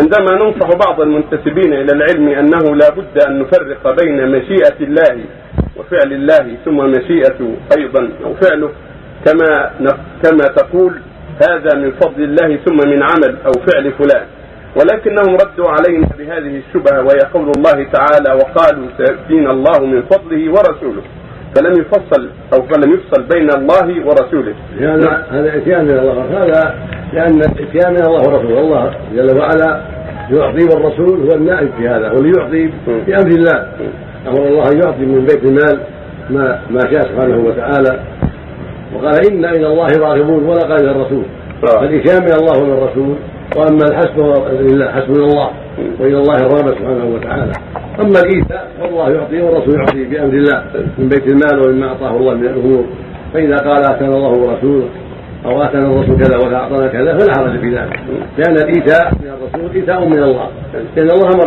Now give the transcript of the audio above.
عندما ننصح بعض المنتسبين إلى العلم أنه لا بد أن نفرق بين مشيئة الله وفعل الله ثم مشيئته أيضا أو فعله. كما كما تقول هذا من فضل الله ثم من عمل أو فعل فلان. ولكنهم ردوا علينا بهذه الشبهة وهي قول الله تعالى وقالوا سيأتينا الله من فضله ورسوله. فلم يفصل أو فلم يفصل بين الله ورسوله. هذا هذا إتيان من الله. هذا لأن إتيان من الله ورسوله. الله جل وعلا يعطي والرسول هو النائب في هذا هو اللي يعطي بامر الله. أمر الله أن يعطي من بيت المال ما ما شاء سبحانه وتعالى. وقال إنا إلى الله راغبون ولا قال إلى الرسول. فالإتيان من الله ومن الرسول وأما الحسب لله حسبنا الله. وإلى الله الرغبة سبحانه وتعالى. أما الايتاء فالله يعطي والرسول يعطي بامر الله. من بيت المال ومما أعطاه الله من الأمور. فإذا قال أتانا الله ورسوله أو اتانا الرسول كذا ولا أعطانا كذا فلا حرج في ذلك. لأن الايتاء من الرسول إيتاء من الله. لأن الله أمر